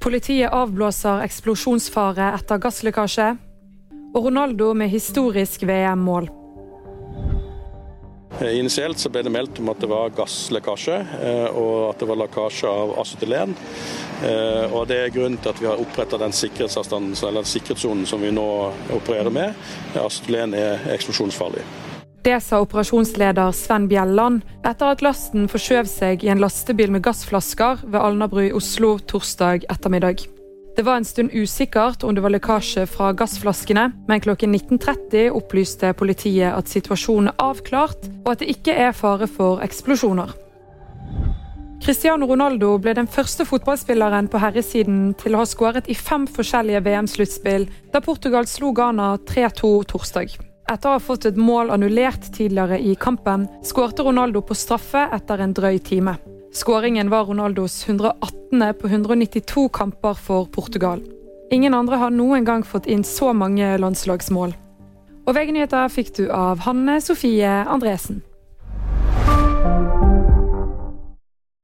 Politiet avblåser eksplosjonsfare etter gasslekkasje. Og Ronaldo med historisk VM-mål. Eh, initielt så ble det meldt om at det var gasslekkasje, eh, og at det var lekkasje av acetylen. Eh, og Det er grunnen til at vi har oppretta den sikkerhetssonen som vi nå opererer med. Acetylen er eksplosjonsfarlig. Det sa operasjonsleder Sven Bjelland etter at lasten forskjøv seg i en lastebil med gassflasker ved Alnabru i Oslo torsdag ettermiddag. Det var en stund usikkert om det var lekkasje fra gassflaskene, men klokken 19.30 opplyste politiet at situasjonen er avklart, og at det ikke er fare for eksplosjoner. Cristiano Ronaldo ble den første fotballspilleren på herresiden til å ha skåret i fem forskjellige VM-sluttspill, da Portugal slo Ghana 3-2 torsdag. Etter å ha fått et mål annullert tidligere i kampen, skårte Ronaldo på straffe etter en drøy time. Skåringen var Ronaldos 118. på 192 kamper for Portugal. Ingen andre har noen gang fått inn så mange landslagsmål. Og VG-nyheter fikk du av Hanne Sofie Andresen.